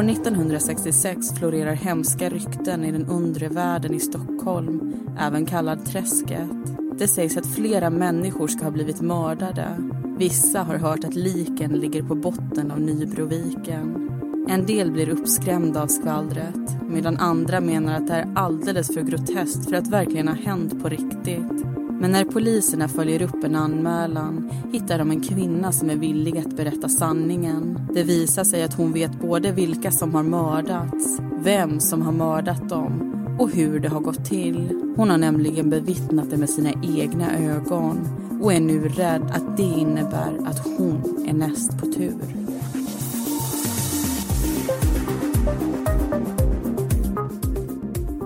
År 1966 florerar hemska rykten i den undre världen i Stockholm, även kallad Träsket. Det sägs att flera människor ska ha blivit mördade. Vissa har hört att liken ligger på botten av Nybroviken. En del blir uppskrämda av skvallret medan andra menar att det är alldeles för groteskt för att verkligen ha hänt på riktigt. Men när poliserna följer upp en anmälan hittar de en kvinna som är villig att berätta sanningen. Det visar sig att hon vet både vilka som har mördats, vem som har mördat dem och hur det har gått till. Hon har nämligen bevittnat det med sina egna ögon och är nu rädd att det innebär att hon är näst på tur.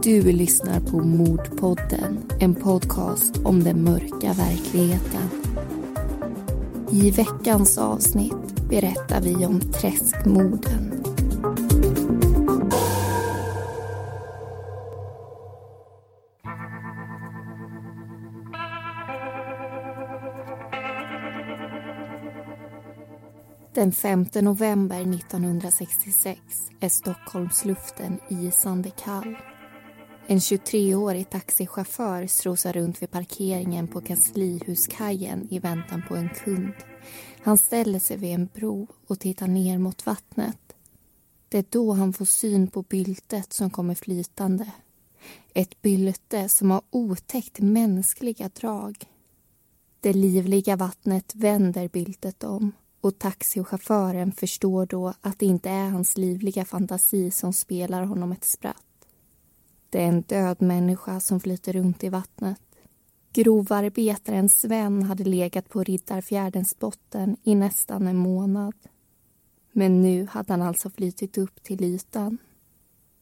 Du lyssnar på Mordpodden, en podcast om den mörka verkligheten. I veckans avsnitt berättar vi om träskmorden. Den 5 november 1966 är Stockholmsluften isande kall. En 23-årig taxichaufför strosar runt vid parkeringen på Kanslihuskajen i väntan på en kund. Han ställer sig vid en bro och tittar ner mot vattnet. Det är då han får syn på byltet som kommer flytande. Ett bylte som har otäckt mänskliga drag. Det livliga vattnet vänder byltet om och taxichauffören förstår då att det inte är hans livliga fantasi som spelar honom ett spratt. Det är en död människa som flyter runt i vattnet. Grovarbetaren Sven hade legat på Riddarfjärdens botten i nästan en månad. Men nu hade han alltså flytit upp till ytan.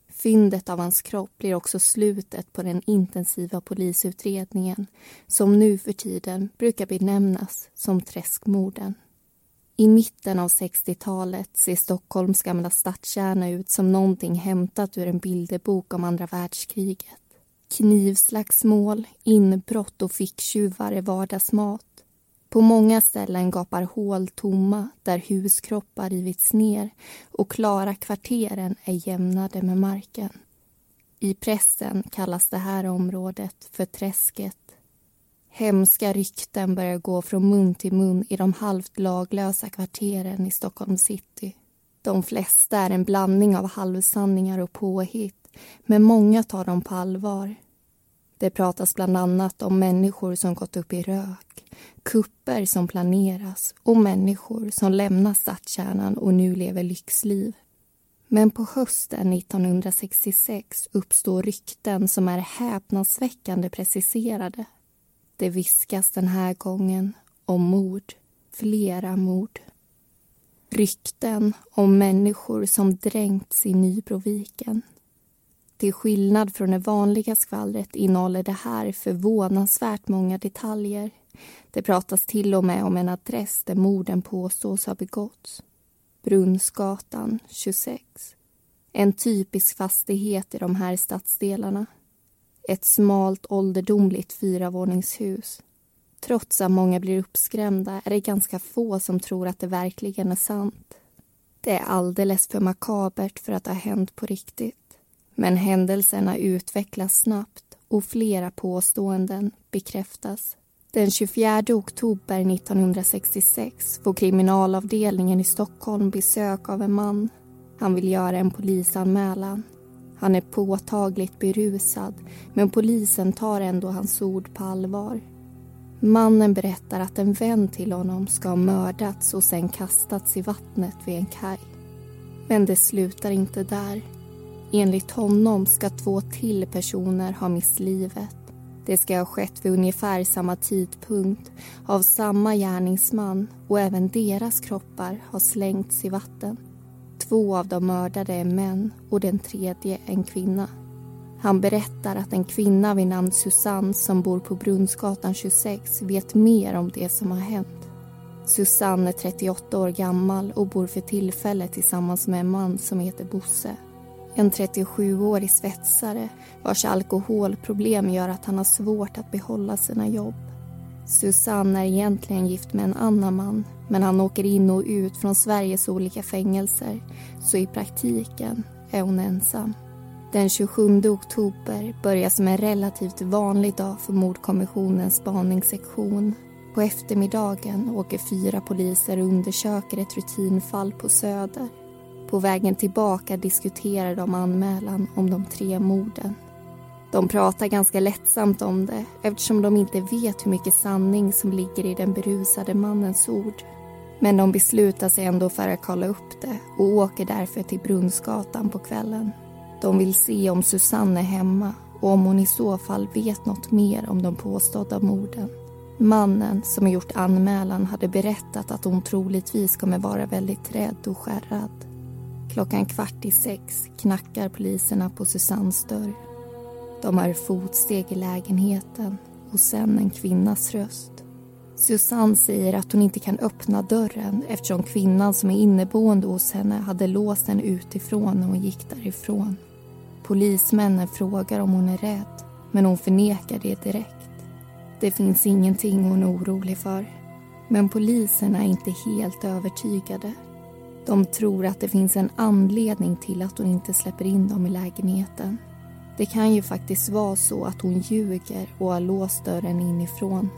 Fyndet av hans kropp blir också slutet på den intensiva polisutredningen som nu för tiden brukar benämnas som Träskmorden. I mitten av 60-talet ser Stockholms gamla stadskärna ut som någonting hämtat ur en bilderbok om andra världskriget. Knivslagsmål, inbrott och ficktjuvar är vardagsmat. På många ställen gapar hål tomma där huskroppar rivits ner och klara kvarteren är jämnade med marken. I pressen kallas det här området för Träsket Hemska rykten börjar gå från mun till mun i de halvt laglösa kvarteren i Stockholm city. De flesta är en blandning av halvsanningar och påhitt men många tar dem på allvar. Det pratas bland annat om människor som gått upp i rök kupper som planeras och människor som lämnar stadskärnan och nu lever lyxliv. Men på hösten 1966 uppstår rykten som är häpnadsväckande preciserade. Det viskas den här gången om mord, flera mord. Rykten om människor som dränkts i Nybroviken. Till skillnad från det vanliga skvallret innehåller det här förvånansvärt många detaljer. Det pratas till och med om en adress där morden påstås ha begåtts. Brunnsgatan 26. En typisk fastighet i de här stadsdelarna. Ett smalt ålderdomligt fyravåningshus. Trots att många blir uppskrämda är det ganska få som tror att det verkligen är sant. Det är alldeles för makabert för att ha hänt på riktigt. Men händelserna utvecklas snabbt och flera påståenden bekräftas. Den 24 oktober 1966 får kriminalavdelningen i Stockholm besök av en man. Han vill göra en polisanmälan. Han är påtagligt berusad men polisen tar ändå hans ord på allvar. Mannen berättar att en vän till honom ska ha mördats och sen kastats i vattnet vid en kaj. Men det slutar inte där. Enligt honom ska två till personer ha mist livet. Det ska ha skett vid ungefär samma tidpunkt av samma gärningsman och även deras kroppar har slängts i vatten. Två av de mördade är män och den tredje en kvinna. Han berättar att en kvinna vid namn Susanne som bor på Brunnsgatan 26 vet mer om det som har hänt. Susanne är 38 år gammal och bor för tillfället tillsammans med en man som heter Bosse. En 37-årig svetsare vars alkoholproblem gör att han har svårt att behålla sina jobb. Susanne är egentligen gift med en annan man men han åker in och ut från Sveriges olika fängelser så i praktiken är hon ensam. Den 27 oktober börjar som en relativt vanlig dag för mordkommissionens spaningssektion. På eftermiddagen åker fyra poliser och undersöker ett rutinfall på Söder. På vägen tillbaka diskuterar de anmälan om de tre morden. De pratar ganska lättsamt om det eftersom de inte vet hur mycket sanning som ligger i den berusade mannens ord. Men de beslutar sig ändå för att kolla upp det och åker därför till Brunnsgatan på kvällen. De vill se om Susanne är hemma och om hon i så fall vet något mer om de påstådda morden. Mannen som gjort anmälan hade berättat att hon troligtvis kommer vara väldigt rädd och skärrad. Klockan kvart i sex knackar poliserna på Susannes dörr. De hör fotsteg i lägenheten och sen en kvinnas röst. Susanne säger att hon inte kan öppna dörren eftersom kvinnan som är inneboende hos henne hade låst den utifrån när hon gick därifrån. Polismännen frågar om hon är rädd, men hon förnekar det direkt. Det finns ingenting hon är orolig för. Men poliserna är inte helt övertygade. De tror att det finns en anledning till att hon inte släpper in dem i lägenheten. Det kan ju faktiskt vara så att hon ljuger och har låst dörren inifrån.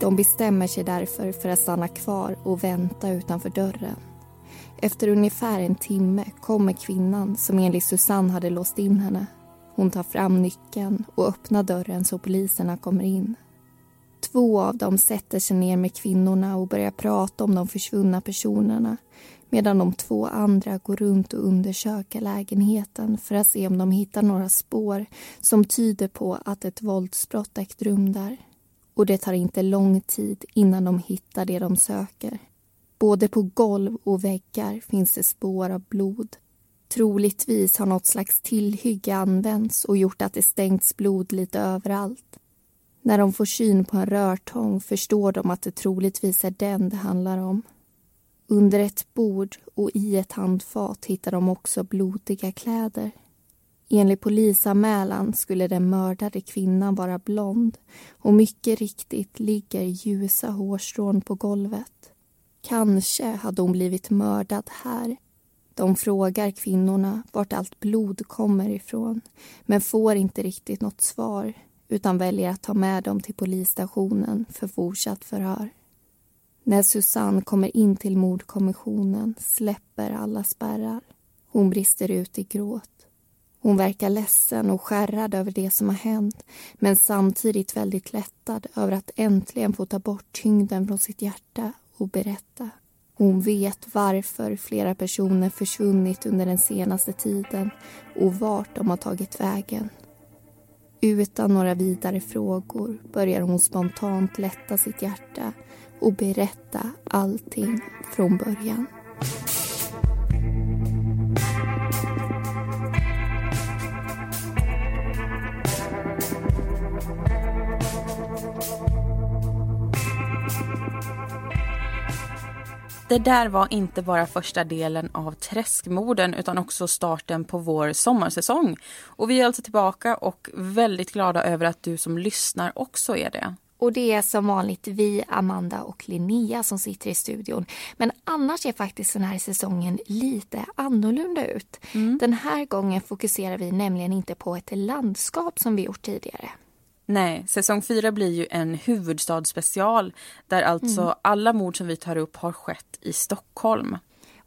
De bestämmer sig därför för att stanna kvar och vänta utanför dörren. Efter ungefär en timme kommer kvinnan som enligt Susanne hade låst in henne. Hon tar fram nyckeln och öppnar dörren så poliserna kommer in. Två av dem sätter sig ner med kvinnorna och börjar prata om de försvunna personerna medan de två andra går runt och undersöker lägenheten för att se om de hittar några spår som tyder på att ett våldsbrott ägt rum där. Och det tar inte lång tid innan de hittar det de söker. Både på golv och väggar finns det spår av blod. Troligtvis har något slags tillhygge använts och gjort att det stängts blod lite överallt. När de får syn på en rörtång förstår de att det troligtvis är den det handlar om. Under ett bord och i ett handfat hittar de också blodiga kläder. Enligt polisanmälan skulle den mördade kvinnan vara blond och mycket riktigt ligger ljusa hårstrån på golvet. Kanske hade hon blivit mördad här. De frågar kvinnorna vart allt blod kommer ifrån men får inte riktigt något svar utan väljer att ta med dem till polisstationen för fortsatt förhör. När Susanne kommer in till mordkommissionen släpper alla spärrar. Hon brister ut i gråt. Hon verkar ledsen och skärrad över det som har hänt men samtidigt väldigt lättad över att äntligen få ta bort tyngden från sitt hjärta och berätta. Hon vet varför flera personer försvunnit under den senaste tiden och vart de har tagit vägen. Utan några vidare frågor börjar hon spontant lätta sitt hjärta och berätta allting från början. Det där var inte bara första delen av Träskmorden utan också starten på vår sommarsäsong. Och vi är alltså tillbaka och väldigt glada över att du som lyssnar också är det. Och det är som vanligt vi, Amanda och Linnea som sitter i studion. Men annars är faktiskt den här säsongen lite annorlunda ut. Mm. Den här gången fokuserar vi nämligen inte på ett landskap som vi gjort tidigare. Nej, säsong fyra blir ju en huvudstadsspecial där alltså mm. alla mord som vi tar upp har skett i Stockholm.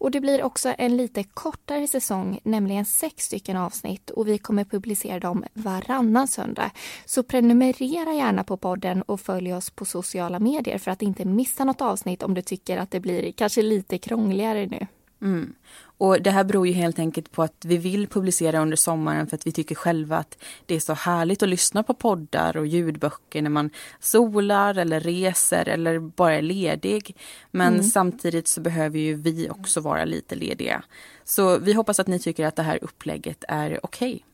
Och det blir också en lite kortare säsong, nämligen sex stycken avsnitt och vi kommer publicera dem varannan söndag. Så prenumerera gärna på podden och följ oss på sociala medier för att inte missa något avsnitt om du tycker att det blir kanske lite krångligare nu. Mm. Och Det här beror ju helt enkelt på att vi vill publicera under sommaren för att vi tycker själva att det är så härligt att lyssna på poddar och ljudböcker när man solar eller reser eller bara är ledig. Men mm. samtidigt så behöver ju vi också vara lite lediga. Så vi hoppas att ni tycker att det här upplägget är okej. Okay.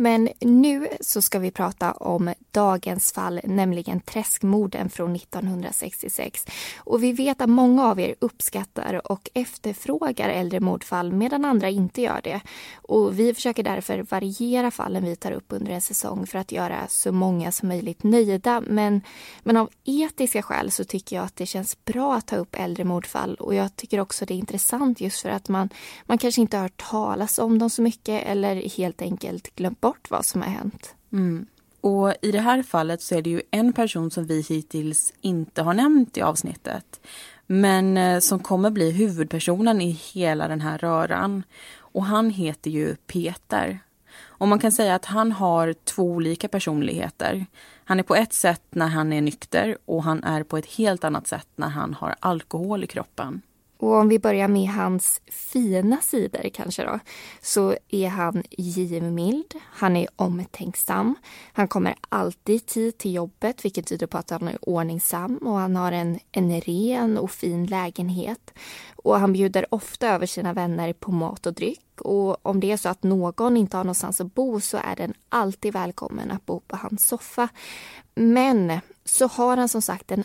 Men nu så ska vi prata om dagens fall, nämligen träskmorden från 1966. Och vi vet att många av er uppskattar och efterfrågar äldre mordfall medan andra inte gör det. Och vi försöker därför variera fallen vi tar upp under en säsong för att göra så många som möjligt nöjda. Men, men av etiska skäl så tycker jag att det känns bra att ta upp äldre mordfall och jag tycker också det är intressant just för att man, man kanske inte har hört talas om dem så mycket eller helt enkelt glömt bort vad som har hänt. Mm. Och i det här fallet så är det ju en person som vi hittills inte har nämnt i avsnittet. Men eh, som kommer bli huvudpersonen i hela den här röran. Och han heter ju Peter. Och man kan säga att han har två olika personligheter. Han är på ett sätt när han är nykter och han är på ett helt annat sätt när han har alkohol i kroppen. Och om vi börjar med hans fina sidor kanske då, så är han givmild, han är omtänksam, han kommer alltid i tid till jobbet vilket tyder på att han är ordningsam och han har en, en ren och fin lägenhet. Och han bjuder ofta över sina vänner på mat och dryck och om det är så att någon inte har någonstans att bo så är den alltid välkommen att bo på hans soffa. Men så har han som sagt en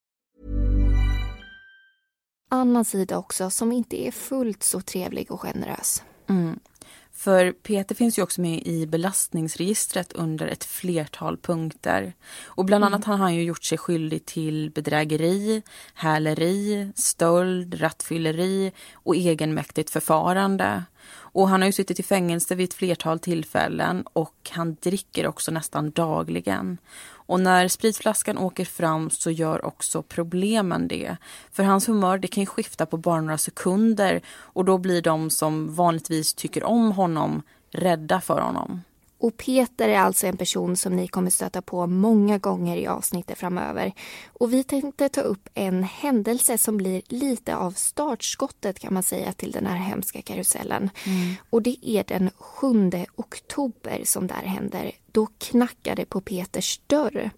annan sida också som inte är fullt så trevlig och generös. Mm. För Peter finns ju också med i belastningsregistret under ett flertal punkter. Och bland annat mm. har han ju gjort sig skyldig till bedrägeri, häleri, stöld, rattfylleri och egenmäktigt förfarande. Och han har ju suttit i fängelse vid ett flertal tillfällen och han dricker också nästan dagligen. Och när spritflaskan åker fram så gör också problemen det. För hans humör det kan skifta på bara några sekunder och då blir de som vanligtvis tycker om honom rädda för honom. Och Peter är alltså en person som ni kommer stöta på många gånger i avsnittet framöver. Och vi tänkte ta upp en händelse som blir lite av startskottet kan man säga till den här hemska karusellen. Mm. Och det är den 7 oktober som det här händer. Då knackar det på Peters dörr.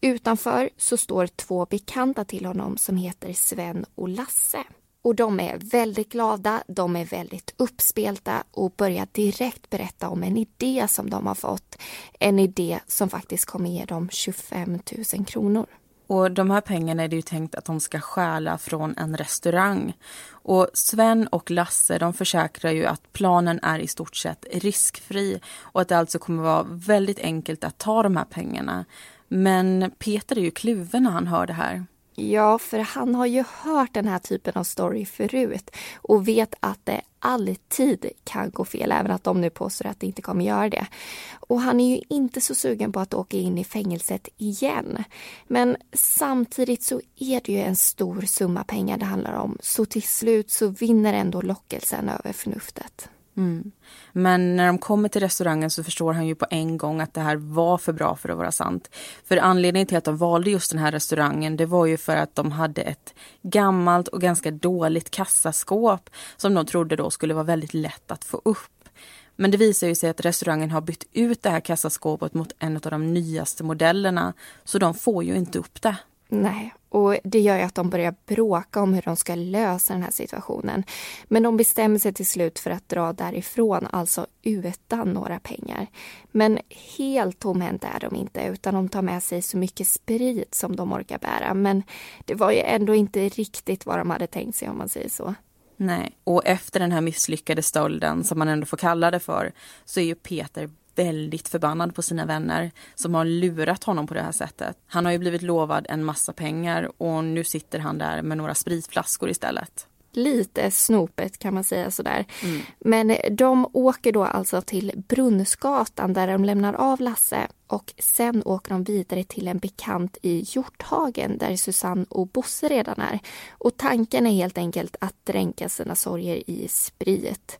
Utanför så står två bekanta till honom som heter Sven och Lasse. Och de är väldigt glada, de är väldigt uppspelta och börjar direkt berätta om en idé som de har fått. En idé som faktiskt kommer ge dem 25 000 kronor. Och de här pengarna är det ju tänkt att de ska stjäla från en restaurang. Och Sven och Lasse de försäkrar ju att planen är i stort sett riskfri och att det alltså kommer vara väldigt enkelt att ta de här pengarna. Men Peter är ju kluven när han hör det här. Ja, för han har ju hört den här typen av story förut och vet att det alltid kan gå fel, även att de nu påstår att det inte kommer göra det. Och han är ju inte så sugen på att åka in i fängelset igen. Men samtidigt så är det ju en stor summa pengar det handlar om, så till slut så vinner ändå lockelsen över förnuftet. Mm. Men när de kommer till restaurangen så förstår han ju på en gång att det här var för bra för att vara sant. För anledningen till att de valde just den här restaurangen det var ju för att de hade ett gammalt och ganska dåligt kassaskåp som de trodde då skulle vara väldigt lätt att få upp. Men det visar ju sig att restaurangen har bytt ut det här kassaskåpet mot en av de nyaste modellerna så de får ju inte upp det. Nej, och det gör ju att de börjar bråka om hur de ska lösa den här situationen. Men de bestämmer sig till slut för att dra därifrån, alltså utan några pengar. Men helt tomhänt är de inte, utan de tar med sig så mycket sprit som de orkar bära. Men det var ju ändå inte riktigt vad de hade tänkt sig om man säger så. Nej, och efter den här misslyckade stölden, som man ändå får kalla det för, så är ju Peter väldigt förbannad på sina vänner som har lurat honom på det här sättet. Han har ju blivit lovad en massa pengar och nu sitter han där med några spritflaskor istället lite snopet kan man säga sådär. Mm. Men de åker då alltså till Brunnsgatan där de lämnar av Lasse och sen åker de vidare till en bekant i Hjorthagen där Susanne och Bosse redan är. Och tanken är helt enkelt att dränka sina sorger i sprit.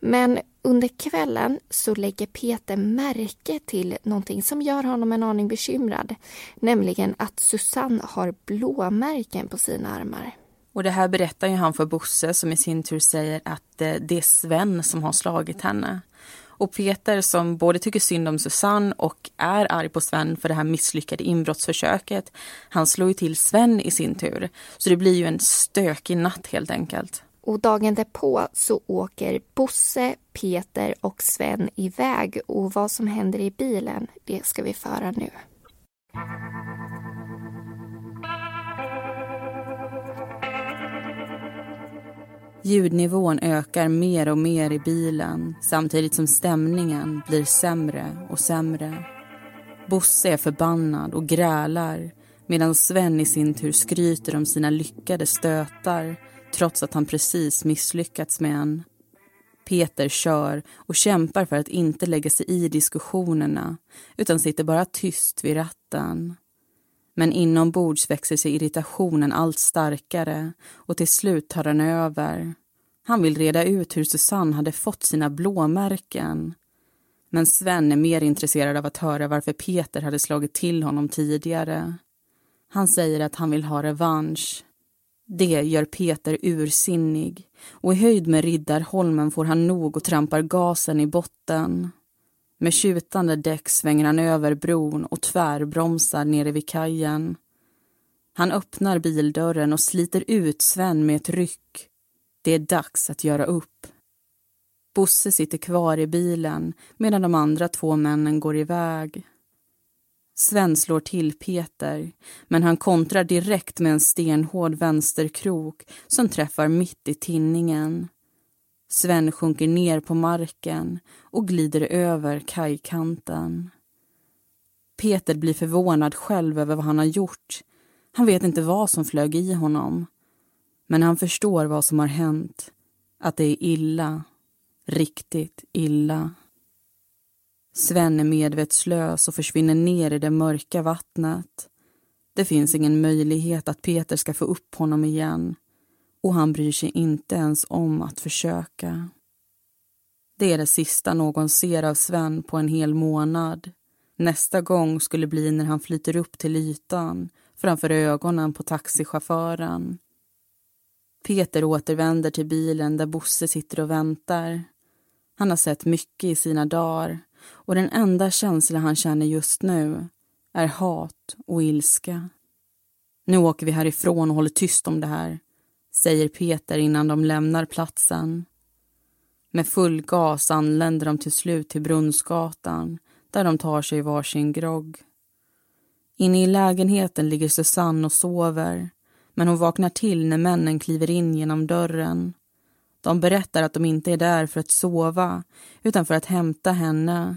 Men Under kvällen så lägger Peter märke till någonting som gör honom en aning bekymrad. Nämligen att Susanne har blåmärken på sina armar. Och det här berättar ju han för Bosse som i sin tur säger att eh, det är Sven som har slagit henne. Och Peter som både tycker synd om Susanne och är arg på Sven för det här misslyckade inbrottsförsöket. Han slår ju till Sven i sin tur. Så det blir ju en stökig natt helt enkelt. Och dagen därpå så åker Bosse, Peter och Sven iväg och vad som händer i bilen, det ska vi föra nu. Ljudnivån ökar mer och mer i bilen samtidigt som stämningen blir sämre och sämre. Bosse är förbannad och grälar medan Sven i sin tur skryter om sina lyckade stötar trots att han precis misslyckats med en. Peter kör och kämpar för att inte lägga sig i diskussionerna utan sitter bara tyst vid ratten. Men inombords växer sig irritationen allt starkare och till slut tar den över. Han vill reda ut hur Susanne hade fått sina blåmärken. Men Sven är mer intresserad av att höra varför Peter hade slagit till honom tidigare. Han säger att han vill ha revansch. Det gör Peter ursinnig och i höjd med Riddarholmen får han nog och trampar gasen i botten. Med tjutande däck svänger han över bron och tvärbromsar nere vid kajen. Han öppnar bildörren och sliter ut Sven med ett ryck. Det är dags att göra upp. Bosse sitter kvar i bilen medan de andra två männen går iväg. Sven slår till Peter, men han kontrar direkt med en stenhård vänsterkrok som träffar mitt i tinningen. Sven sjunker ner på marken och glider över kajkanten. Peter blir förvånad själv över vad han har gjort. Han vet inte vad som flög i honom. Men han förstår vad som har hänt. Att det är illa. Riktigt illa. Sven är medvetslös och försvinner ner i det mörka vattnet. Det finns ingen möjlighet att Peter ska få upp honom igen och han bryr sig inte ens om att försöka. Det är det sista någon ser av Sven på en hel månad. Nästa gång skulle bli när han flyter upp till ytan framför ögonen på taxichauffören. Peter återvänder till bilen där Bosse sitter och väntar. Han har sett mycket i sina dagar och den enda känsla han känner just nu är hat och ilska. Nu åker vi härifrån och håller tyst om det här, säger Peter innan de lämnar platsen. Med full gas anländer de till slut till Brunnsgatan där de tar sig varsin grogg. Inne i lägenheten ligger Susanne och sover men hon vaknar till när männen kliver in genom dörren. De berättar att de inte är där för att sova utan för att hämta henne.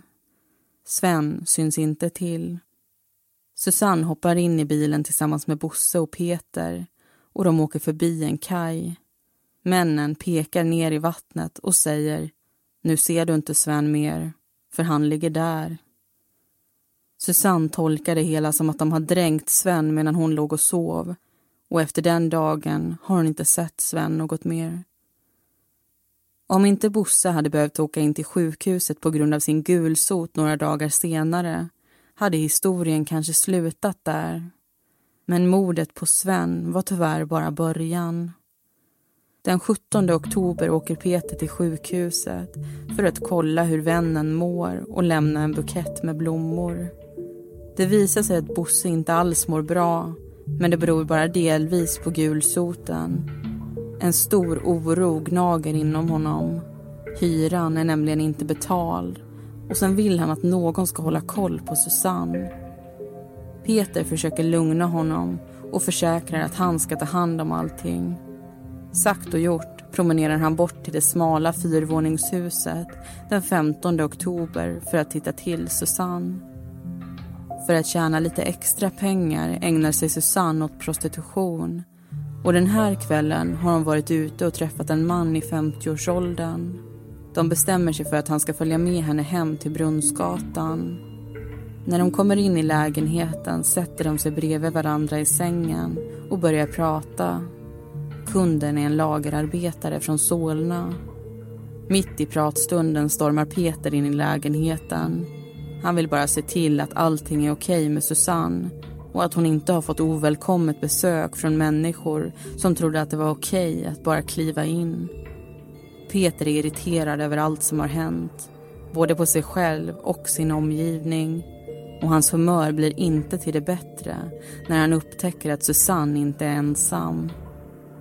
Sven syns inte till. Susanne hoppar in i bilen tillsammans med Bosse och Peter och de åker förbi en kaj. Männen pekar ner i vattnet och säger Nu ser du inte Sven mer, för han ligger där. Susanne tolkar det hela som att de har dränkt Sven medan hon låg och sov och efter den dagen har hon inte sett Sven något mer. Om inte Bosse hade behövt åka in till sjukhuset på grund av sin gulsot några dagar senare hade historien kanske slutat där. Men mordet på Sven var tyvärr bara början. Den 17 oktober åker Peter till sjukhuset för att kolla hur vännen mår och lämna en bukett med blommor. Det visar sig att Bosse inte alls mår bra men det beror bara delvis på gulsoten. En stor oro gnager inom honom. Hyran är nämligen inte betald och sen vill han att någon ska hålla koll på Susanne. Peter försöker lugna honom och försäkrar att han ska ta hand om allting. Sagt och gjort promenerar han bort till det smala fyrvåningshuset den 15 oktober för att titta till Susanne. För att tjäna lite extra pengar ägnar sig Susanne åt prostitution och den här kvällen har hon varit ute och träffat en man i 50-årsåldern. De bestämmer sig för att han ska följa med henne hem till Brunnsgatan. När de kommer in i lägenheten sätter de sig bredvid varandra i sängen och börjar prata. Kunden är en lagerarbetare från Solna. Mitt i pratstunden stormar Peter in i lägenheten. Han vill bara se till att allting är okej med Susanne och att hon inte har fått ovälkommet besök från människor som trodde att det var okej att bara kliva in. Peter är irriterad över allt som har hänt, både på sig själv och sin omgivning. Och hans humör blir inte till det bättre när han upptäcker att Susanne inte är ensam.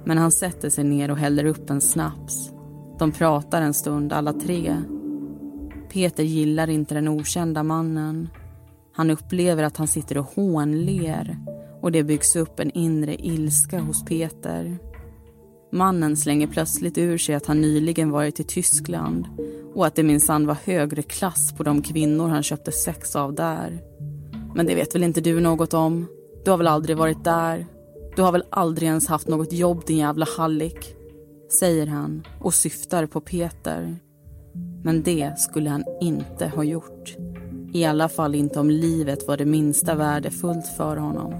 Men han sätter sig ner och häller upp en snaps. De pratar en stund alla tre. Peter gillar inte den okända mannen. Han upplever att han sitter och hånler och det byggs upp en inre ilska hos Peter. Mannen slänger plötsligt ur sig att han nyligen varit i Tyskland och att det minsann var högre klass på de kvinnor han köpte sex av där. Men det vet väl inte du något om? Du har väl aldrig varit där? Du har väl aldrig ens haft något jobb din jävla hallick? Säger han och syftar på Peter. Men det skulle han inte ha gjort. I alla fall inte om livet var det minsta värdefullt för honom.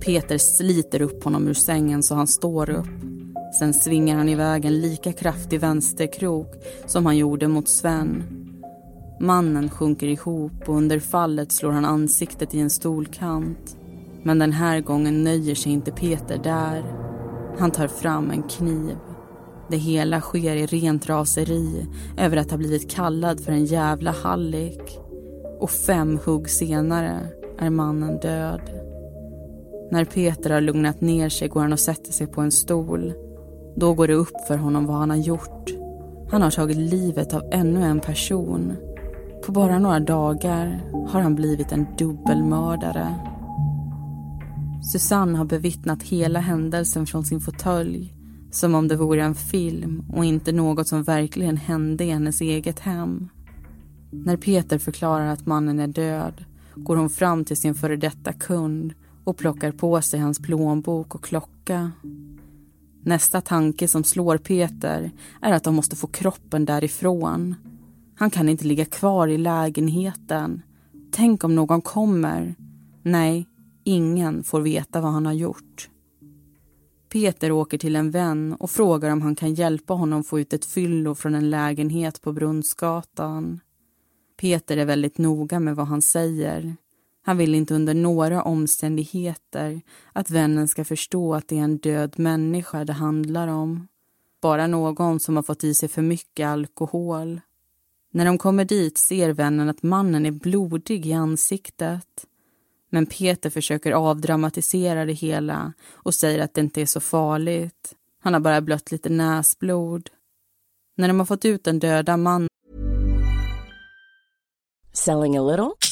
Peter sliter upp honom ur sängen så han står upp. Sen svingar han iväg en lika kraftig vänsterkrok som han gjorde mot Sven. Mannen sjunker ihop och under fallet slår han ansiktet i en stolkant. Men den här gången nöjer sig inte Peter där. Han tar fram en kniv. Det hela sker i rent raseri över att ha blivit kallad för en jävla hallick. Och fem hugg senare är mannen död. När Peter har lugnat ner sig går han och sätter sig på en stol. Då går det upp för honom vad han har gjort. Han har tagit livet av ännu en person. På bara några dagar har han blivit en dubbelmördare. Susanne har bevittnat hela händelsen från sin fåtölj som om det vore en film och inte något som verkligen hände i hennes eget hem. När Peter förklarar att mannen är död går hon fram till sin före detta kund och plockar på sig hans plånbok och klocka. Nästa tanke som slår Peter är att de måste få kroppen därifrån. Han kan inte ligga kvar i lägenheten. Tänk om någon kommer. Nej, ingen får veta vad han har gjort. Peter åker till en vän och frågar om han kan hjälpa honom få ut ett fyllo från en lägenhet på Brunnsgatan. Peter är väldigt noga med vad han säger. Han vill inte under några omständigheter att vännen ska förstå att det är en död människa det handlar om. Bara någon som har fått i sig för mycket alkohol. När de kommer dit ser vännen att mannen är blodig i ansiktet. Men Peter försöker avdramatisera det hela och säger att det inte är så farligt. Han har bara blött lite näsblod. När de har fått ut den döda mannen... Selling a little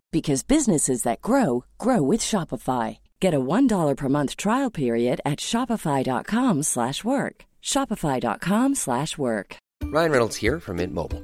because businesses that grow grow with Shopify. Get a $1 per month trial period at Shopify.com slash work. Shopify.com slash work. Ryan Reynolds here from Mint Mobile.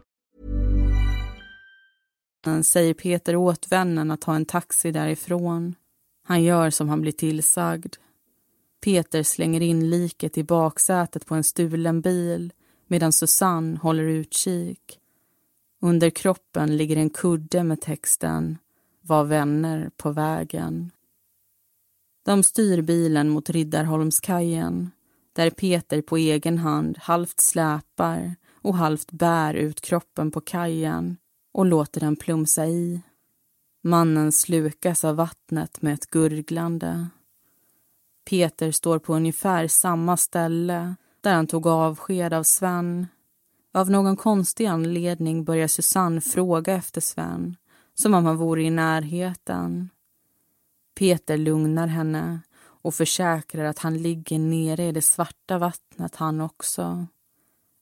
säger Peter åt vännen att ta en taxi därifrån. Han gör som han blir tillsagd. Peter slänger in liket i baksätet på en stulen bil medan Susanne håller utkik. Under kroppen ligger en kudde med texten Var vänner på vägen. De styr bilen mot Riddarholmskajen där Peter på egen hand halvt släpar och halvt bär ut kroppen på kajen och låter den plumsa i. Mannen slukas av vattnet med ett gurglande. Peter står på ungefär samma ställe där han tog avsked av Sven. Av någon konstig anledning börjar Susanne fråga efter Sven, som om han vore i närheten. Peter lugnar henne och försäkrar att han ligger nere i det svarta vattnet han också.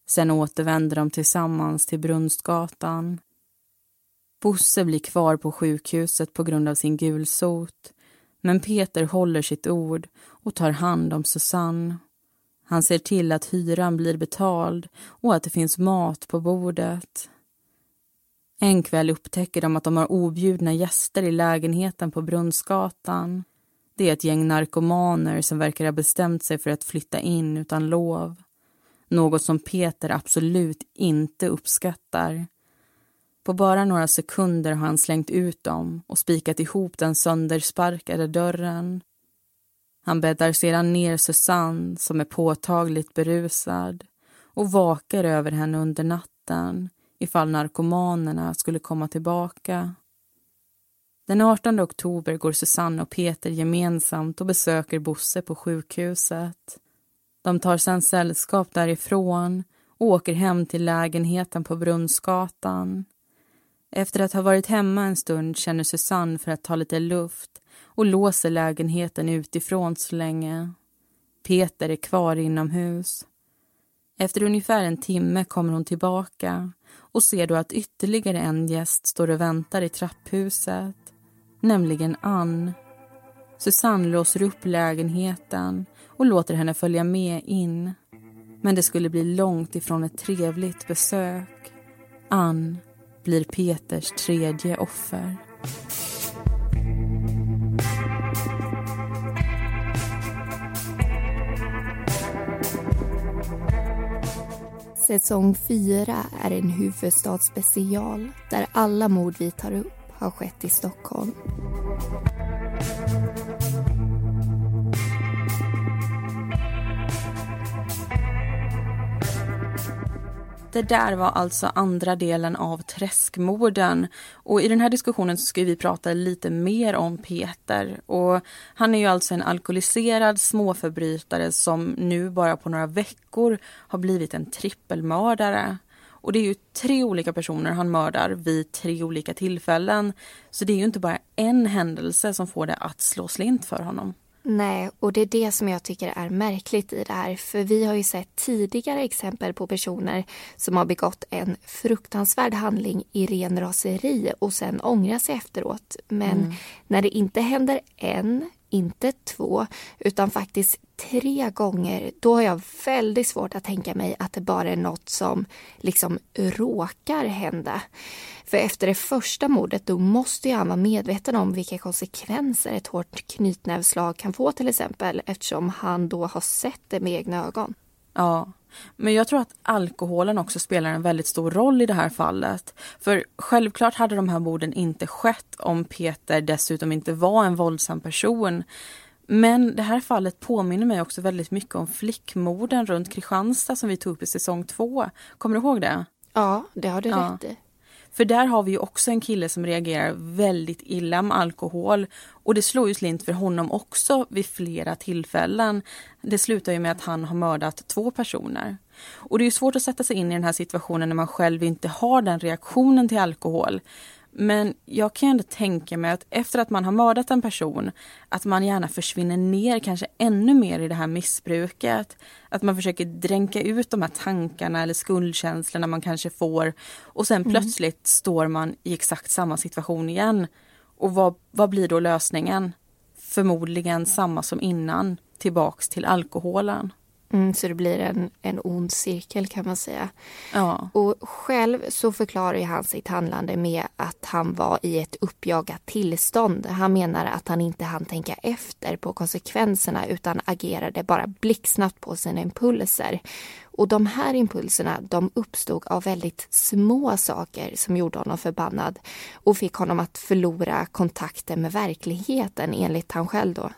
Sen återvänder de tillsammans till Brunstgatan. Bosse blir kvar på sjukhuset på grund av sin gulsot men Peter håller sitt ord och tar hand om Susanne. Han ser till att hyran blir betald och att det finns mat på bordet. En kväll upptäcker de att de har objudna gäster i lägenheten på Brunnsgatan. Det är ett gäng narkomaner som verkar ha bestämt sig för att flytta in utan lov. Något som Peter absolut inte uppskattar. På bara några sekunder har han slängt ut dem och spikat ihop den söndersparkade dörren. Han bäddar sedan ner Susanne, som är påtagligt berusad och vakar över henne under natten ifall narkomanerna skulle komma tillbaka. Den 18 oktober går Susanne och Peter gemensamt och besöker Bosse på sjukhuset. De tar sedan sällskap därifrån och åker hem till lägenheten på Brunnsgatan. Efter att ha varit hemma en stund känner Susanne för att ta lite luft och låser lägenheten utifrån så länge. Peter är kvar inomhus. Efter ungefär en timme kommer hon tillbaka och ser då att ytterligare en gäst står och väntar i trapphuset, nämligen Ann. Susanne låser upp lägenheten och låter henne följa med in. Men det skulle bli långt ifrån ett trevligt besök. Ann blir Peters tredje offer. Säsong 4 är en huvudstadsspecial där alla mord vi tar upp har skett i Stockholm. Det där var alltså andra delen av Träskmorden. Och I den här diskussionen så ska vi prata lite mer om Peter. Och han är ju alltså en alkoholiserad småförbrytare som nu bara på några veckor har blivit en trippelmördare. Och det är ju tre olika personer han mördar vid tre olika tillfällen. Så det är ju inte bara en händelse som får det att slå slint för honom. Nej, och det är det som jag tycker är märkligt i det här. För vi har ju sett tidigare exempel på personer som har begått en fruktansvärd handling i ren raseri och sen ångrar sig efteråt. Men mm. när det inte händer en inte två, utan faktiskt tre gånger, då har jag väldigt svårt att tänka mig att det bara är något som liksom råkar hända. För efter det första mordet då måste ju han vara medveten om vilka konsekvenser ett hårt knytnävslag kan få till exempel eftersom han då har sett det med egna ögon. Ja, men jag tror att alkoholen också spelar en väldigt stor roll i det här fallet. För självklart hade de här morden inte skett om Peter dessutom inte var en våldsam person. Men det här fallet påminner mig också väldigt mycket om flickmorden runt Kristianstad som vi tog upp i säsong två. Kommer du ihåg det? Ja, det har du ja. rätt i. För där har vi ju också en kille som reagerar väldigt illa med alkohol och det slår ju slint för honom också vid flera tillfällen. Det slutar ju med att han har mördat två personer. Och det är svårt att sätta sig in i den här situationen när man själv inte har den reaktionen till alkohol. Men jag kan ändå tänka mig att efter att man har mördat en person, att man gärna försvinner ner kanske ännu mer i det här missbruket. Att man försöker dränka ut de här tankarna eller skuldkänslorna man kanske får och sen mm. plötsligt står man i exakt samma situation igen. Och vad, vad blir då lösningen? Förmodligen samma som innan, tillbaks till alkoholen. Mm, så det blir en, en ond cirkel kan man säga. Ja. Och själv så förklarar han sitt handlande med att han var i ett uppjagat tillstånd. Han menar att han inte hann tänka efter på konsekvenserna utan agerade bara blixtsnabbt på sina impulser. Och de här impulserna de uppstod av väldigt små saker som gjorde honom förbannad och fick honom att förlora kontakten med verkligheten enligt han själv då.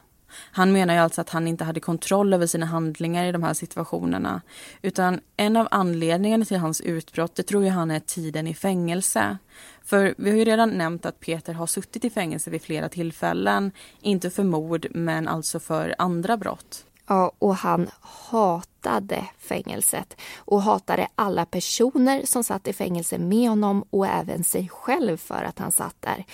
Han menar ju alltså att han inte hade kontroll över sina handlingar i de här situationerna. Utan en av anledningarna till hans utbrott, det tror ju han är tiden i fängelse. För vi har ju redan nämnt att Peter har suttit i fängelse vid flera tillfällen. Inte för mord, men alltså för andra brott. Ja, och han hatade fängelset och hatade alla personer som satt i fängelse med honom och även sig själv för att han satt där.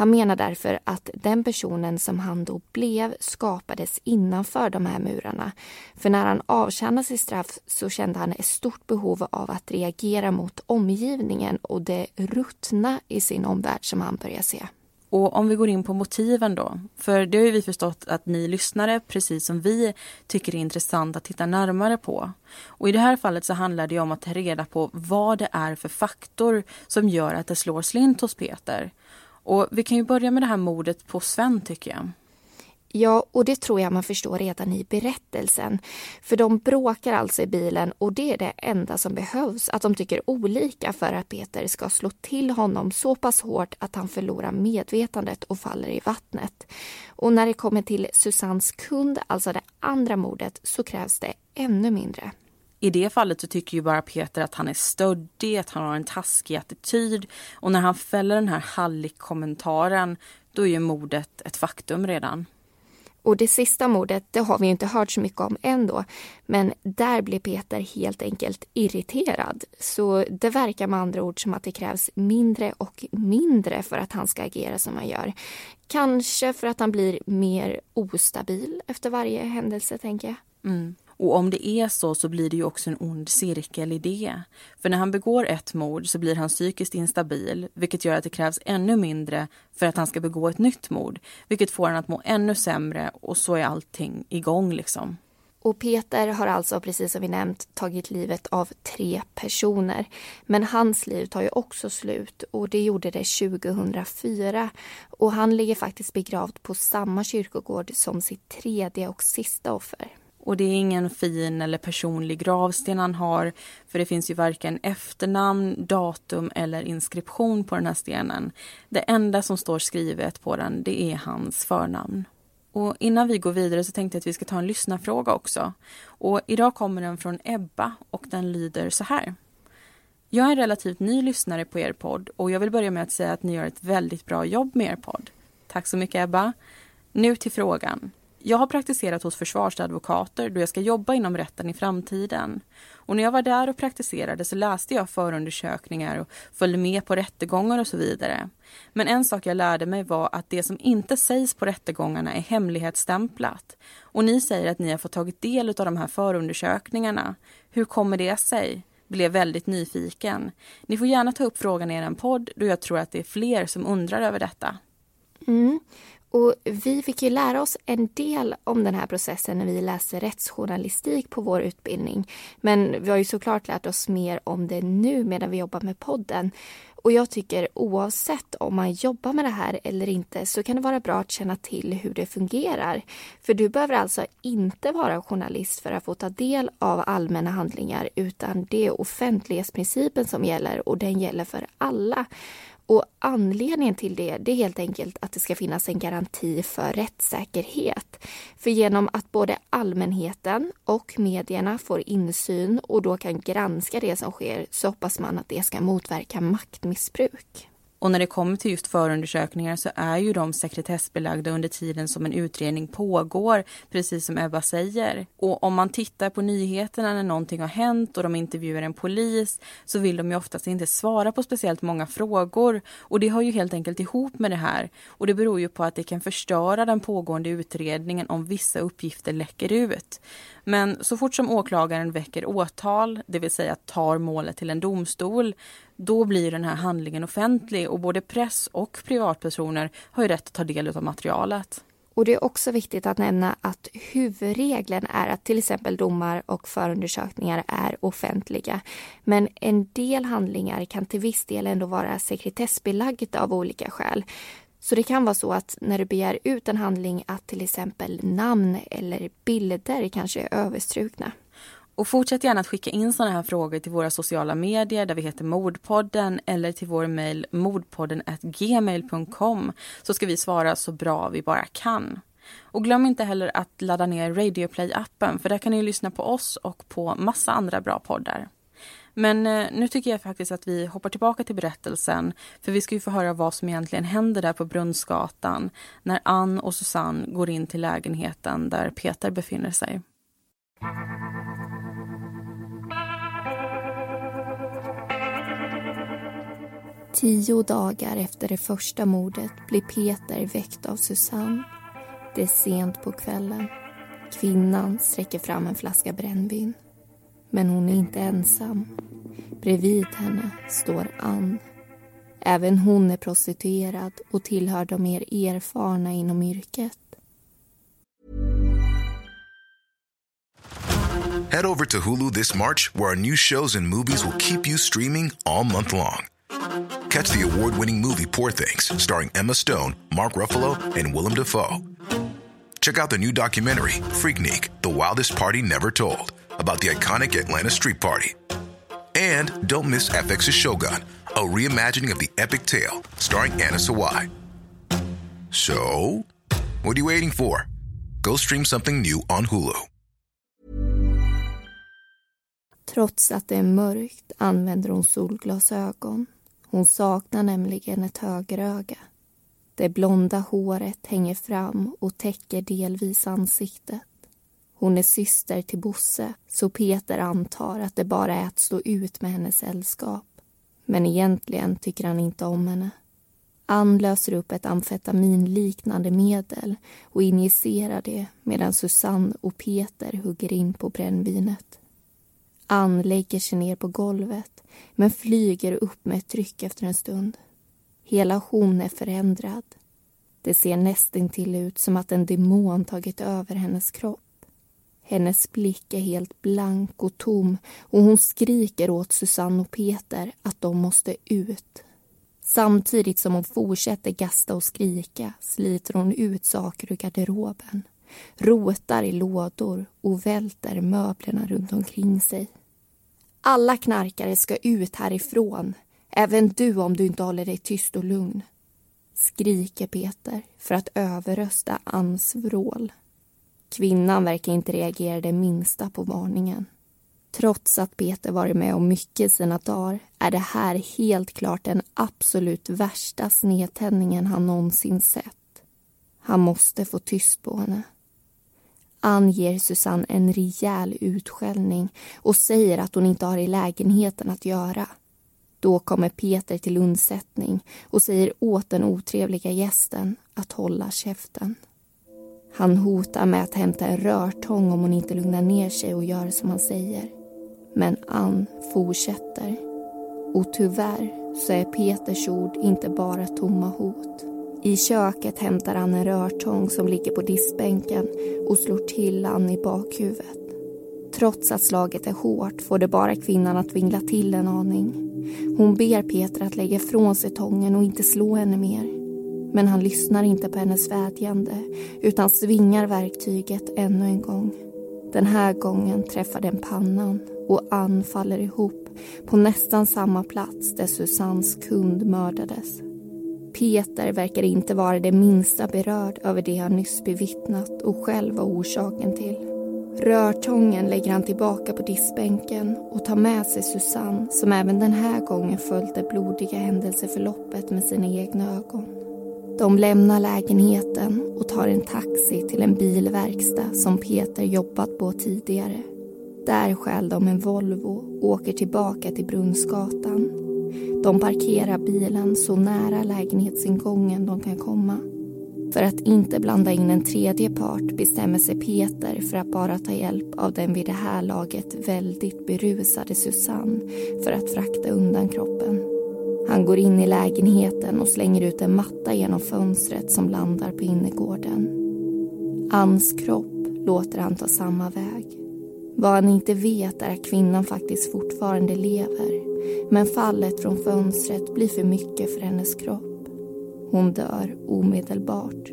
Han menar därför att den personen som han då blev skapades innanför de här murarna. För när han avtjänade sitt straff så kände han ett stort behov av att reagera mot omgivningen och det ruttna i sin omvärld som han börjar se. Och om vi går in på motiven då, för det har vi förstått att ni lyssnare, precis som vi, tycker är intressant att titta närmare på. Och i det här fallet så handlar det om att ta reda på vad det är för faktor som gör att det slår slint hos Peter. Och vi kan ju börja med det här mordet på Sven tycker jag. Ja, och det tror jag man förstår redan i berättelsen. För de bråkar alltså i bilen och det är det enda som behövs, att de tycker olika för att Peter ska slå till honom så pass hårt att han förlorar medvetandet och faller i vattnet. Och när det kommer till Susannes kund, alltså det andra mordet, så krävs det ännu mindre. I det fallet så tycker ju bara Peter att han är stöddig, att han har en taskig attityd. Och när han fäller den här hallick-kommentaren, då är ju mordet ett faktum redan. Och det sista mordet, det har vi inte hört så mycket om ändå. Men där blir Peter helt enkelt irriterad. Så det verkar med andra ord som att det krävs mindre och mindre för att han ska agera som han gör. Kanske för att han blir mer ostabil efter varje händelse, tänker jag. Mm. Och om det är så så blir det ju också en ond cirkel i det. För när han begår ett mord så blir han psykiskt instabil vilket gör att det krävs ännu mindre för att han ska begå ett nytt mord. Vilket får honom att må ännu sämre och så är allting igång liksom. Och Peter har alltså, precis som vi nämnt, tagit livet av tre personer. Men hans liv tar ju också slut och det gjorde det 2004. Och han ligger faktiskt begravd på samma kyrkogård som sitt tredje och sista offer. Och det är ingen fin eller personlig gravsten han har för det finns ju varken efternamn, datum eller inskription på den här stenen. Det enda som står skrivet på den det är hans förnamn. Och innan vi går vidare så tänkte jag att vi ska ta en lyssnarfråga också. Och idag kommer den från Ebba och den lyder så här. Jag är en relativt ny lyssnare på er podd och jag vill börja med att säga att ni gör ett väldigt bra jobb med er podd. Tack så mycket Ebba. Nu till frågan. Jag har praktiserat hos försvarsadvokater då jag ska jobba inom rätten i framtiden. Och när jag var där och praktiserade så läste jag förundersökningar och följde med på rättegångar och så vidare. Men en sak jag lärde mig var att det som inte sägs på rättegångarna är hemlighetsstämplat. Och ni säger att ni har fått tagit del av de här förundersökningarna. Hur kommer det sig? Blev väldigt nyfiken. Ni får gärna ta upp frågan i er podd då jag tror att det är fler som undrar över detta. Mm. Och vi fick ju lära oss en del om den här processen när vi läste rättsjournalistik på vår utbildning. Men vi har ju såklart lärt oss mer om det nu medan vi jobbar med podden. Och jag tycker oavsett om man jobbar med det här eller inte så kan det vara bra att känna till hur det fungerar. För du behöver alltså inte vara journalist för att få ta del av allmänna handlingar utan det är offentlighetsprincipen som gäller och den gäller för alla. Och anledningen till det, det är helt enkelt att det ska finnas en garanti för rättssäkerhet. För genom att både allmänheten och medierna får insyn och då kan granska det som sker så hoppas man att det ska motverka maktmissbruk. Och när det kommer till just förundersökningar så är ju de sekretessbelagda under tiden som en utredning pågår, precis som Ebba säger. Och om man tittar på nyheterna när någonting har hänt och de intervjuar en polis så vill de ju oftast inte svara på speciellt många frågor. Och det hör ju helt enkelt ihop med det här. Och det beror ju på att det kan förstöra den pågående utredningen om vissa uppgifter läcker ut. Men så fort som åklagaren väcker åtal, det vill säga tar målet till en domstol, då blir den här handlingen offentlig och både press och privatpersoner har ju rätt att ta del av materialet. Och Det är också viktigt att nämna att huvudregeln är att till exempel domar och förundersökningar är offentliga. Men en del handlingar kan till viss del ändå vara sekretessbelagda av olika skäl. Så det kan vara så att när du begär ut en handling att till exempel namn eller bilder kanske är överstrukna. Och fortsätt gärna att skicka in sådana här frågor till våra sociala medier där vi heter Mordpodden eller till vår mejl mordpodden gmail.com så ska vi svara så bra vi bara kan. Och glöm inte heller att ladda ner Radioplay-appen för där kan ni lyssna på oss och på massa andra bra poddar. Men eh, nu tycker jag faktiskt att vi hoppar tillbaka till berättelsen för vi ska ju få höra vad som egentligen händer där på Brunnsgatan när Ann och Susanne går in till lägenheten där Peter befinner sig. Tio dagar efter det första mordet blir Peter väckt av Susanne. Det är sent på kvällen. Kvinnan sträcker fram en flaska brännvin. Men hon är inte ensam. Bredvid henne står Ann. Även hon är prostituerad och tillhör de mer erfarna inom yrket. Head over to Hulu this March where our new shows and movies will keep you streaming all month long. Catch the award-winning movie Poor things starring Emma Stone, Mark Ruffalo and Willem Dafoe. Check out the new documentary Freaknik, The Wildest Party Never Told about the iconic Atlanta street party. And don't miss FX's Shogun, a reimagining of the epic tale starring Anna Sawai. So, what are you waiting for? Go stream something new on Hulu. Trots att det är mörkt använder hon solglasögon. Hon saknar nämligen ett högeröga. Det blonda håret hänger fram och täcker delvis ansiktet. Hon är syster till Bosse, så Peter antar att det bara är att stå ut med hennes sällskap. Men egentligen tycker han inte om henne. Ann löser upp ett amfetaminliknande medel och injicerar det medan Susanne och Peter hugger in på brännvinet. Ann lägger sig ner på golvet men flyger upp med ett tryck efter en stund. Hela hon är förändrad. Det ser nästintill ut som att en demon tagit över hennes kropp. Hennes blick är helt blank och tom och hon skriker åt Susanne och Peter att de måste ut. Samtidigt som hon fortsätter gasta och skrika sliter hon ut saker ur garderoben rotar i lådor och välter möblerna runt omkring sig. Alla knarkare ska ut härifrån, även du om du inte håller dig tyst och lugn skriker Peter för att överrösta Anns vrål. Kvinnan verkar inte reagera det minsta på varningen. Trots att Peter varit med om mycket sina dagar är det här helt klart den absolut värsta snedtändningen han någonsin sett. Han måste få tyst på henne. Ann ger Susanne en rejäl utskällning och säger att hon inte har i lägenheten att göra. Då kommer Peter till undsättning och säger åt den otrevliga gästen att hålla käften. Han hotar med att hämta en rörtång om hon inte lugnar ner sig och gör som han säger. Men Ann fortsätter. Och tyvärr så är Peters ord inte bara tomma hot. I köket hämtar han en rörtång som ligger på diskbänken och slår till Ann i bakhuvudet. Trots att slaget är hårt får det bara kvinnan att vingla till en aning. Hon ber Peter att lägga ifrån sig tången och inte slå henne mer. Men han lyssnar inte på hennes vädjande utan svingar verktyget ännu en gång. Den här gången träffar den pannan och Ann faller ihop på nästan samma plats där Susannes kund mördades. Peter verkar inte vara det minsta berörd över det han nyss bevittnat och själv var orsaken till. Rörtången lägger han tillbaka på diskbänken och tar med sig Susanne som även den här gången följt det blodiga händelseförloppet med sina egna ögon. De lämnar lägenheten och tar en taxi till en bilverkstad som Peter jobbat på tidigare. Där stjäl de en Volvo och åker tillbaka till Brunnsgatan. De parkerar bilen så nära lägenhetsingången de kan komma. För att inte blanda in en tredje part bestämmer sig Peter för att bara ta hjälp av den vid det här laget väldigt berusade Susanne för att frakta undan kroppen. Han går in i lägenheten och slänger ut en matta genom fönstret som landar på innergården. Anns kropp låter han ta samma väg. Vad han inte vet är att kvinnan faktiskt fortfarande lever men fallet från fönstret blir för mycket för hennes kropp. Hon dör omedelbart.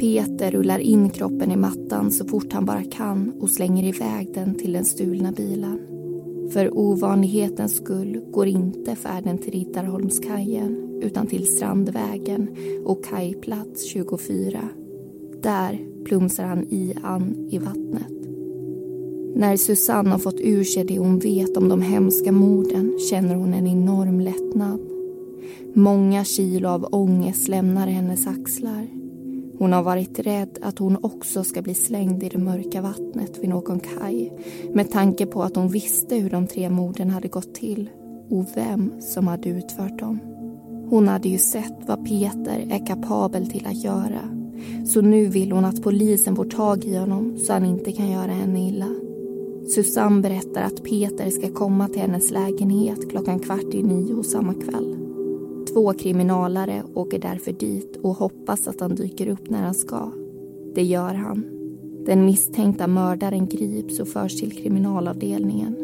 Peter rullar in kroppen i mattan så fort han bara kan och slänger iväg den till den stulna bilen. För ovanlighetens skull går inte färden till Riddarholmskajen utan till Strandvägen och kajplats 24. Där plumsar han i Ann i vattnet. När Susanne har fått ur sig det hon vet om de hemska morden känner hon en enorm lättnad. Många kilo av ångest lämnar hennes axlar. Hon har varit rädd att hon också ska bli slängd i det mörka vattnet vid någon kaj med tanke på att hon visste hur de tre morden hade gått till och vem som hade utfört dem. Hon hade ju sett vad Peter är kapabel till att göra så nu vill hon att polisen får tag i honom så han inte kan göra henne illa. Susanne berättar att Peter ska komma till hennes lägenhet klockan kvart i nio samma kväll. Två kriminalare åker därför dit och hoppas att han dyker upp när han ska. Det gör han. Den misstänkta mördaren grips och förs till kriminalavdelningen.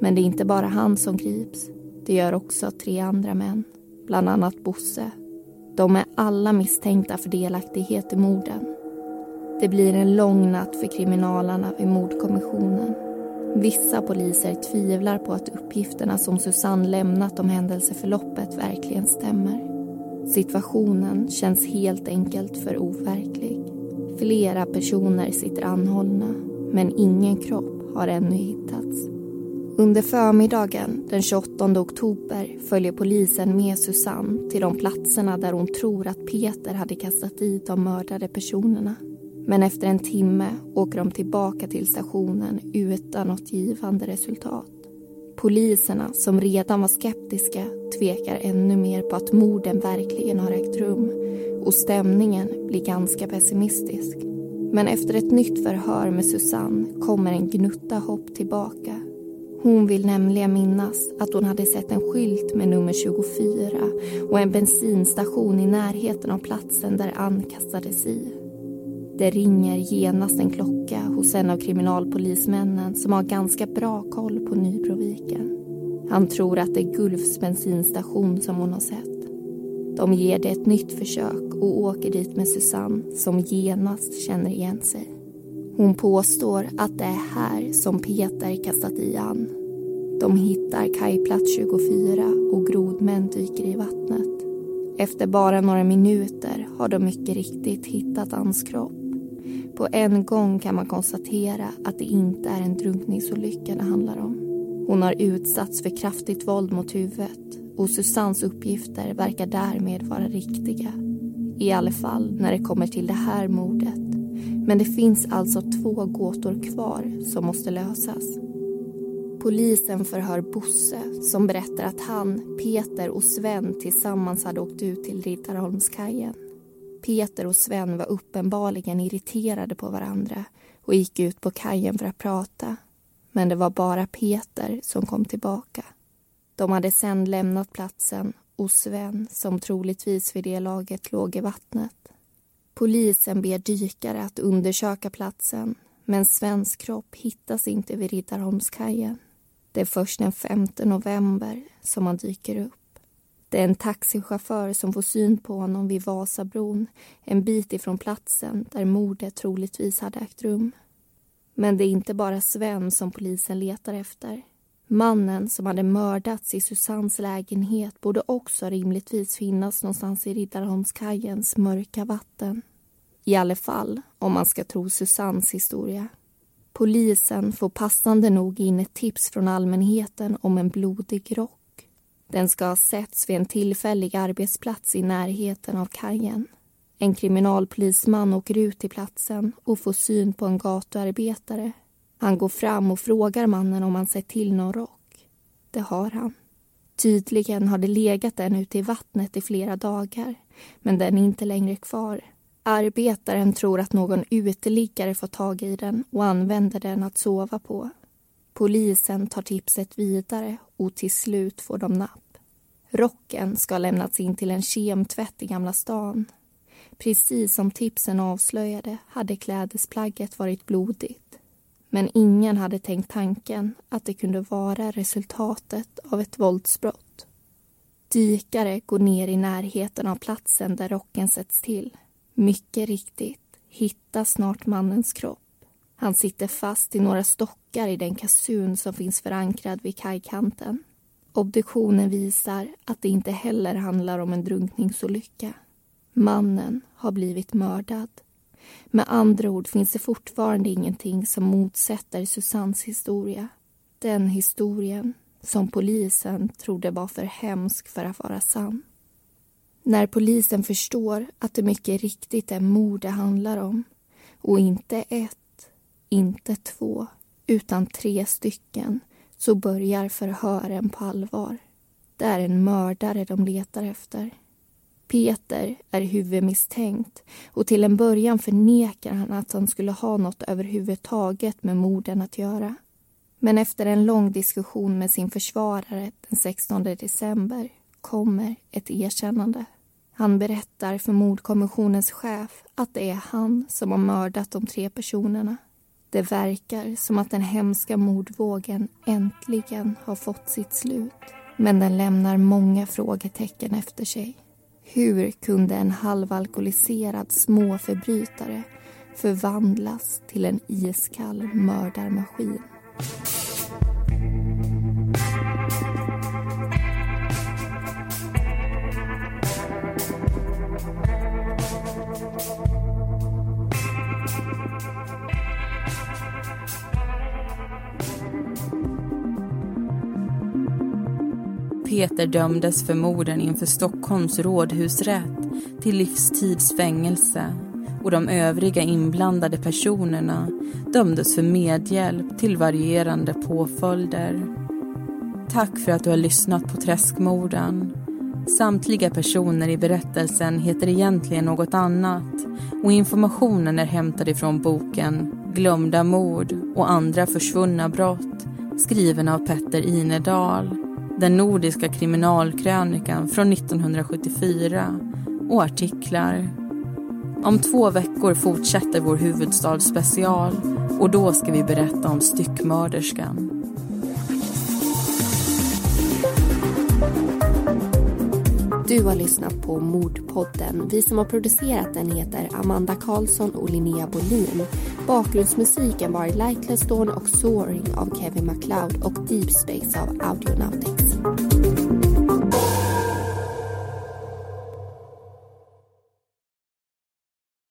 Men det är inte bara han som grips. Det gör också tre andra män, bland annat Bosse. De är alla misstänkta för delaktighet i morden. Det blir en lång natt för kriminalarna vid mordkommissionen. Vissa poliser tvivlar på att uppgifterna som Susanne lämnat om händelseförloppet verkligen stämmer. Situationen känns helt enkelt för overklig. Flera personer sitter anhållna, men ingen kropp har ännu hittats. Under förmiddagen den 28 oktober följer polisen med Susanne till de platserna där hon tror att Peter hade kastat dit de mördade personerna. Men efter en timme åker de tillbaka till stationen utan något givande resultat. Poliserna, som redan var skeptiska, tvekar ännu mer på att morden verkligen har ägt rum och stämningen blir ganska pessimistisk. Men efter ett nytt förhör med Susanne kommer en gnutta hopp tillbaka. Hon vill nämligen minnas att hon hade sett en skylt med nummer 24 och en bensinstation i närheten av platsen där Ann kastades i. Det ringer genast en klocka hos en av kriminalpolismännen som har ganska bra koll på Nybroviken. Han tror att det är Gulfs bensinstation som hon har sett. De ger det ett nytt försök och åker dit med Susanne som genast känner igen sig. Hon påstår att det är här som Peter kastat i Ann. De hittar kajplats 24 och grodmän dyker i vattnet. Efter bara några minuter har de mycket riktigt hittat Anns kropp. På en gång kan man konstatera att det inte är en drunkningsolycka det handlar om. Hon har utsatts för kraftigt våld mot huvudet och Susannes uppgifter verkar därmed vara riktiga. I alla fall när det kommer till det här mordet. Men det finns alltså två gåtor kvar som måste lösas. Polisen förhör Bosse som berättar att han, Peter och Sven tillsammans hade åkt ut till Riddarholmskajen. Peter och Sven var uppenbarligen irriterade på varandra och gick ut på kajen för att prata. Men det var bara Peter som kom tillbaka. De hade sen lämnat platsen och Sven, som troligtvis vid det laget låg i vattnet. Polisen ber dykare att undersöka platsen men Svens kropp hittas inte vid Riddarholmskajen. Det är först den 5 november som han dyker upp. Det är en taxichaufför som får syn på honom vid Vasabron en bit ifrån platsen där mordet troligtvis hade ägt rum. Men det är inte bara Sven som polisen letar efter. Mannen som hade mördats i Susannes lägenhet borde också rimligtvis finnas någonstans i Riddarholmskajens mörka vatten. I alla fall om man ska tro Susannes historia. Polisen får passande nog in ett tips från allmänheten om en blodig rock den ska ha setts vid en tillfällig arbetsplats i närheten av kajen. En kriminalpolisman åker ut till platsen och får syn på en gatuarbetare. Han går fram och frågar mannen om han sett till någon rock. Det har han. Tydligen har det legat en ute i vattnet i flera dagar, men den är inte längre kvar. Arbetaren tror att någon uteliggare fått tag i den och använder den att sova på. Polisen tar tipset vidare och till slut får de napp. Rocken ska ha lämnats in till en kemtvätt i Gamla stan. Precis som tipsen avslöjade hade klädesplagget varit blodigt. Men ingen hade tänkt tanken att det kunde vara resultatet av ett våldsbrott. Dykare går ner i närheten av platsen där rocken sätts till. Mycket riktigt hittas snart mannens kropp. Han sitter fast i några stockar i den kasun som finns förankrad vid kajkanten. Obduktionen visar att det inte heller handlar om en drunkningsolycka. Mannen har blivit mördad. Med andra ord finns det fortfarande ingenting som motsätter Susannes historia. Den historien som polisen trodde var för hemsk för att vara sann. När polisen förstår att det mycket riktigt är mord det handlar om och inte ett, inte två, utan tre stycken så börjar förhören på allvar. Det är en mördare de letar efter. Peter är huvudmisstänkt och till en början förnekar han att han skulle ha något överhuvudtaget med morden att göra. Men efter en lång diskussion med sin försvarare den 16 december kommer ett erkännande. Han berättar för mordkommissionens chef att det är han som har mördat de tre personerna. Det verkar som att den hemska mordvågen äntligen har fått sitt slut. Men den lämnar många frågetecken efter sig. Hur kunde en halvalkoholiserad småförbrytare förvandlas till en iskall mördarmaskin? Peter dömdes för morden inför Stockholms rådhusrätt till livstidsfängelse och de övriga inblandade personerna dömdes för medhjälp till varierande påföljder. Tack för att du har lyssnat på Träskmorden. Samtliga personer i berättelsen heter egentligen något annat och informationen är hämtad ifrån boken Glömda mord och andra försvunna brott skriven av Petter Inedal den nordiska kriminalkrönikan från 1974 och artiklar. Om två veckor fortsätter vår huvudstadsspecial och då ska vi berätta om styckmörderskan. Du har lyssnat på Mordpodden. Vi som har producerat den heter Amanda Karlsson och Linnea Bolin. Bakgrundsmusiken var Lightless Dawn och Soaring av Kevin MacLeod och Deep Space av Audionautics.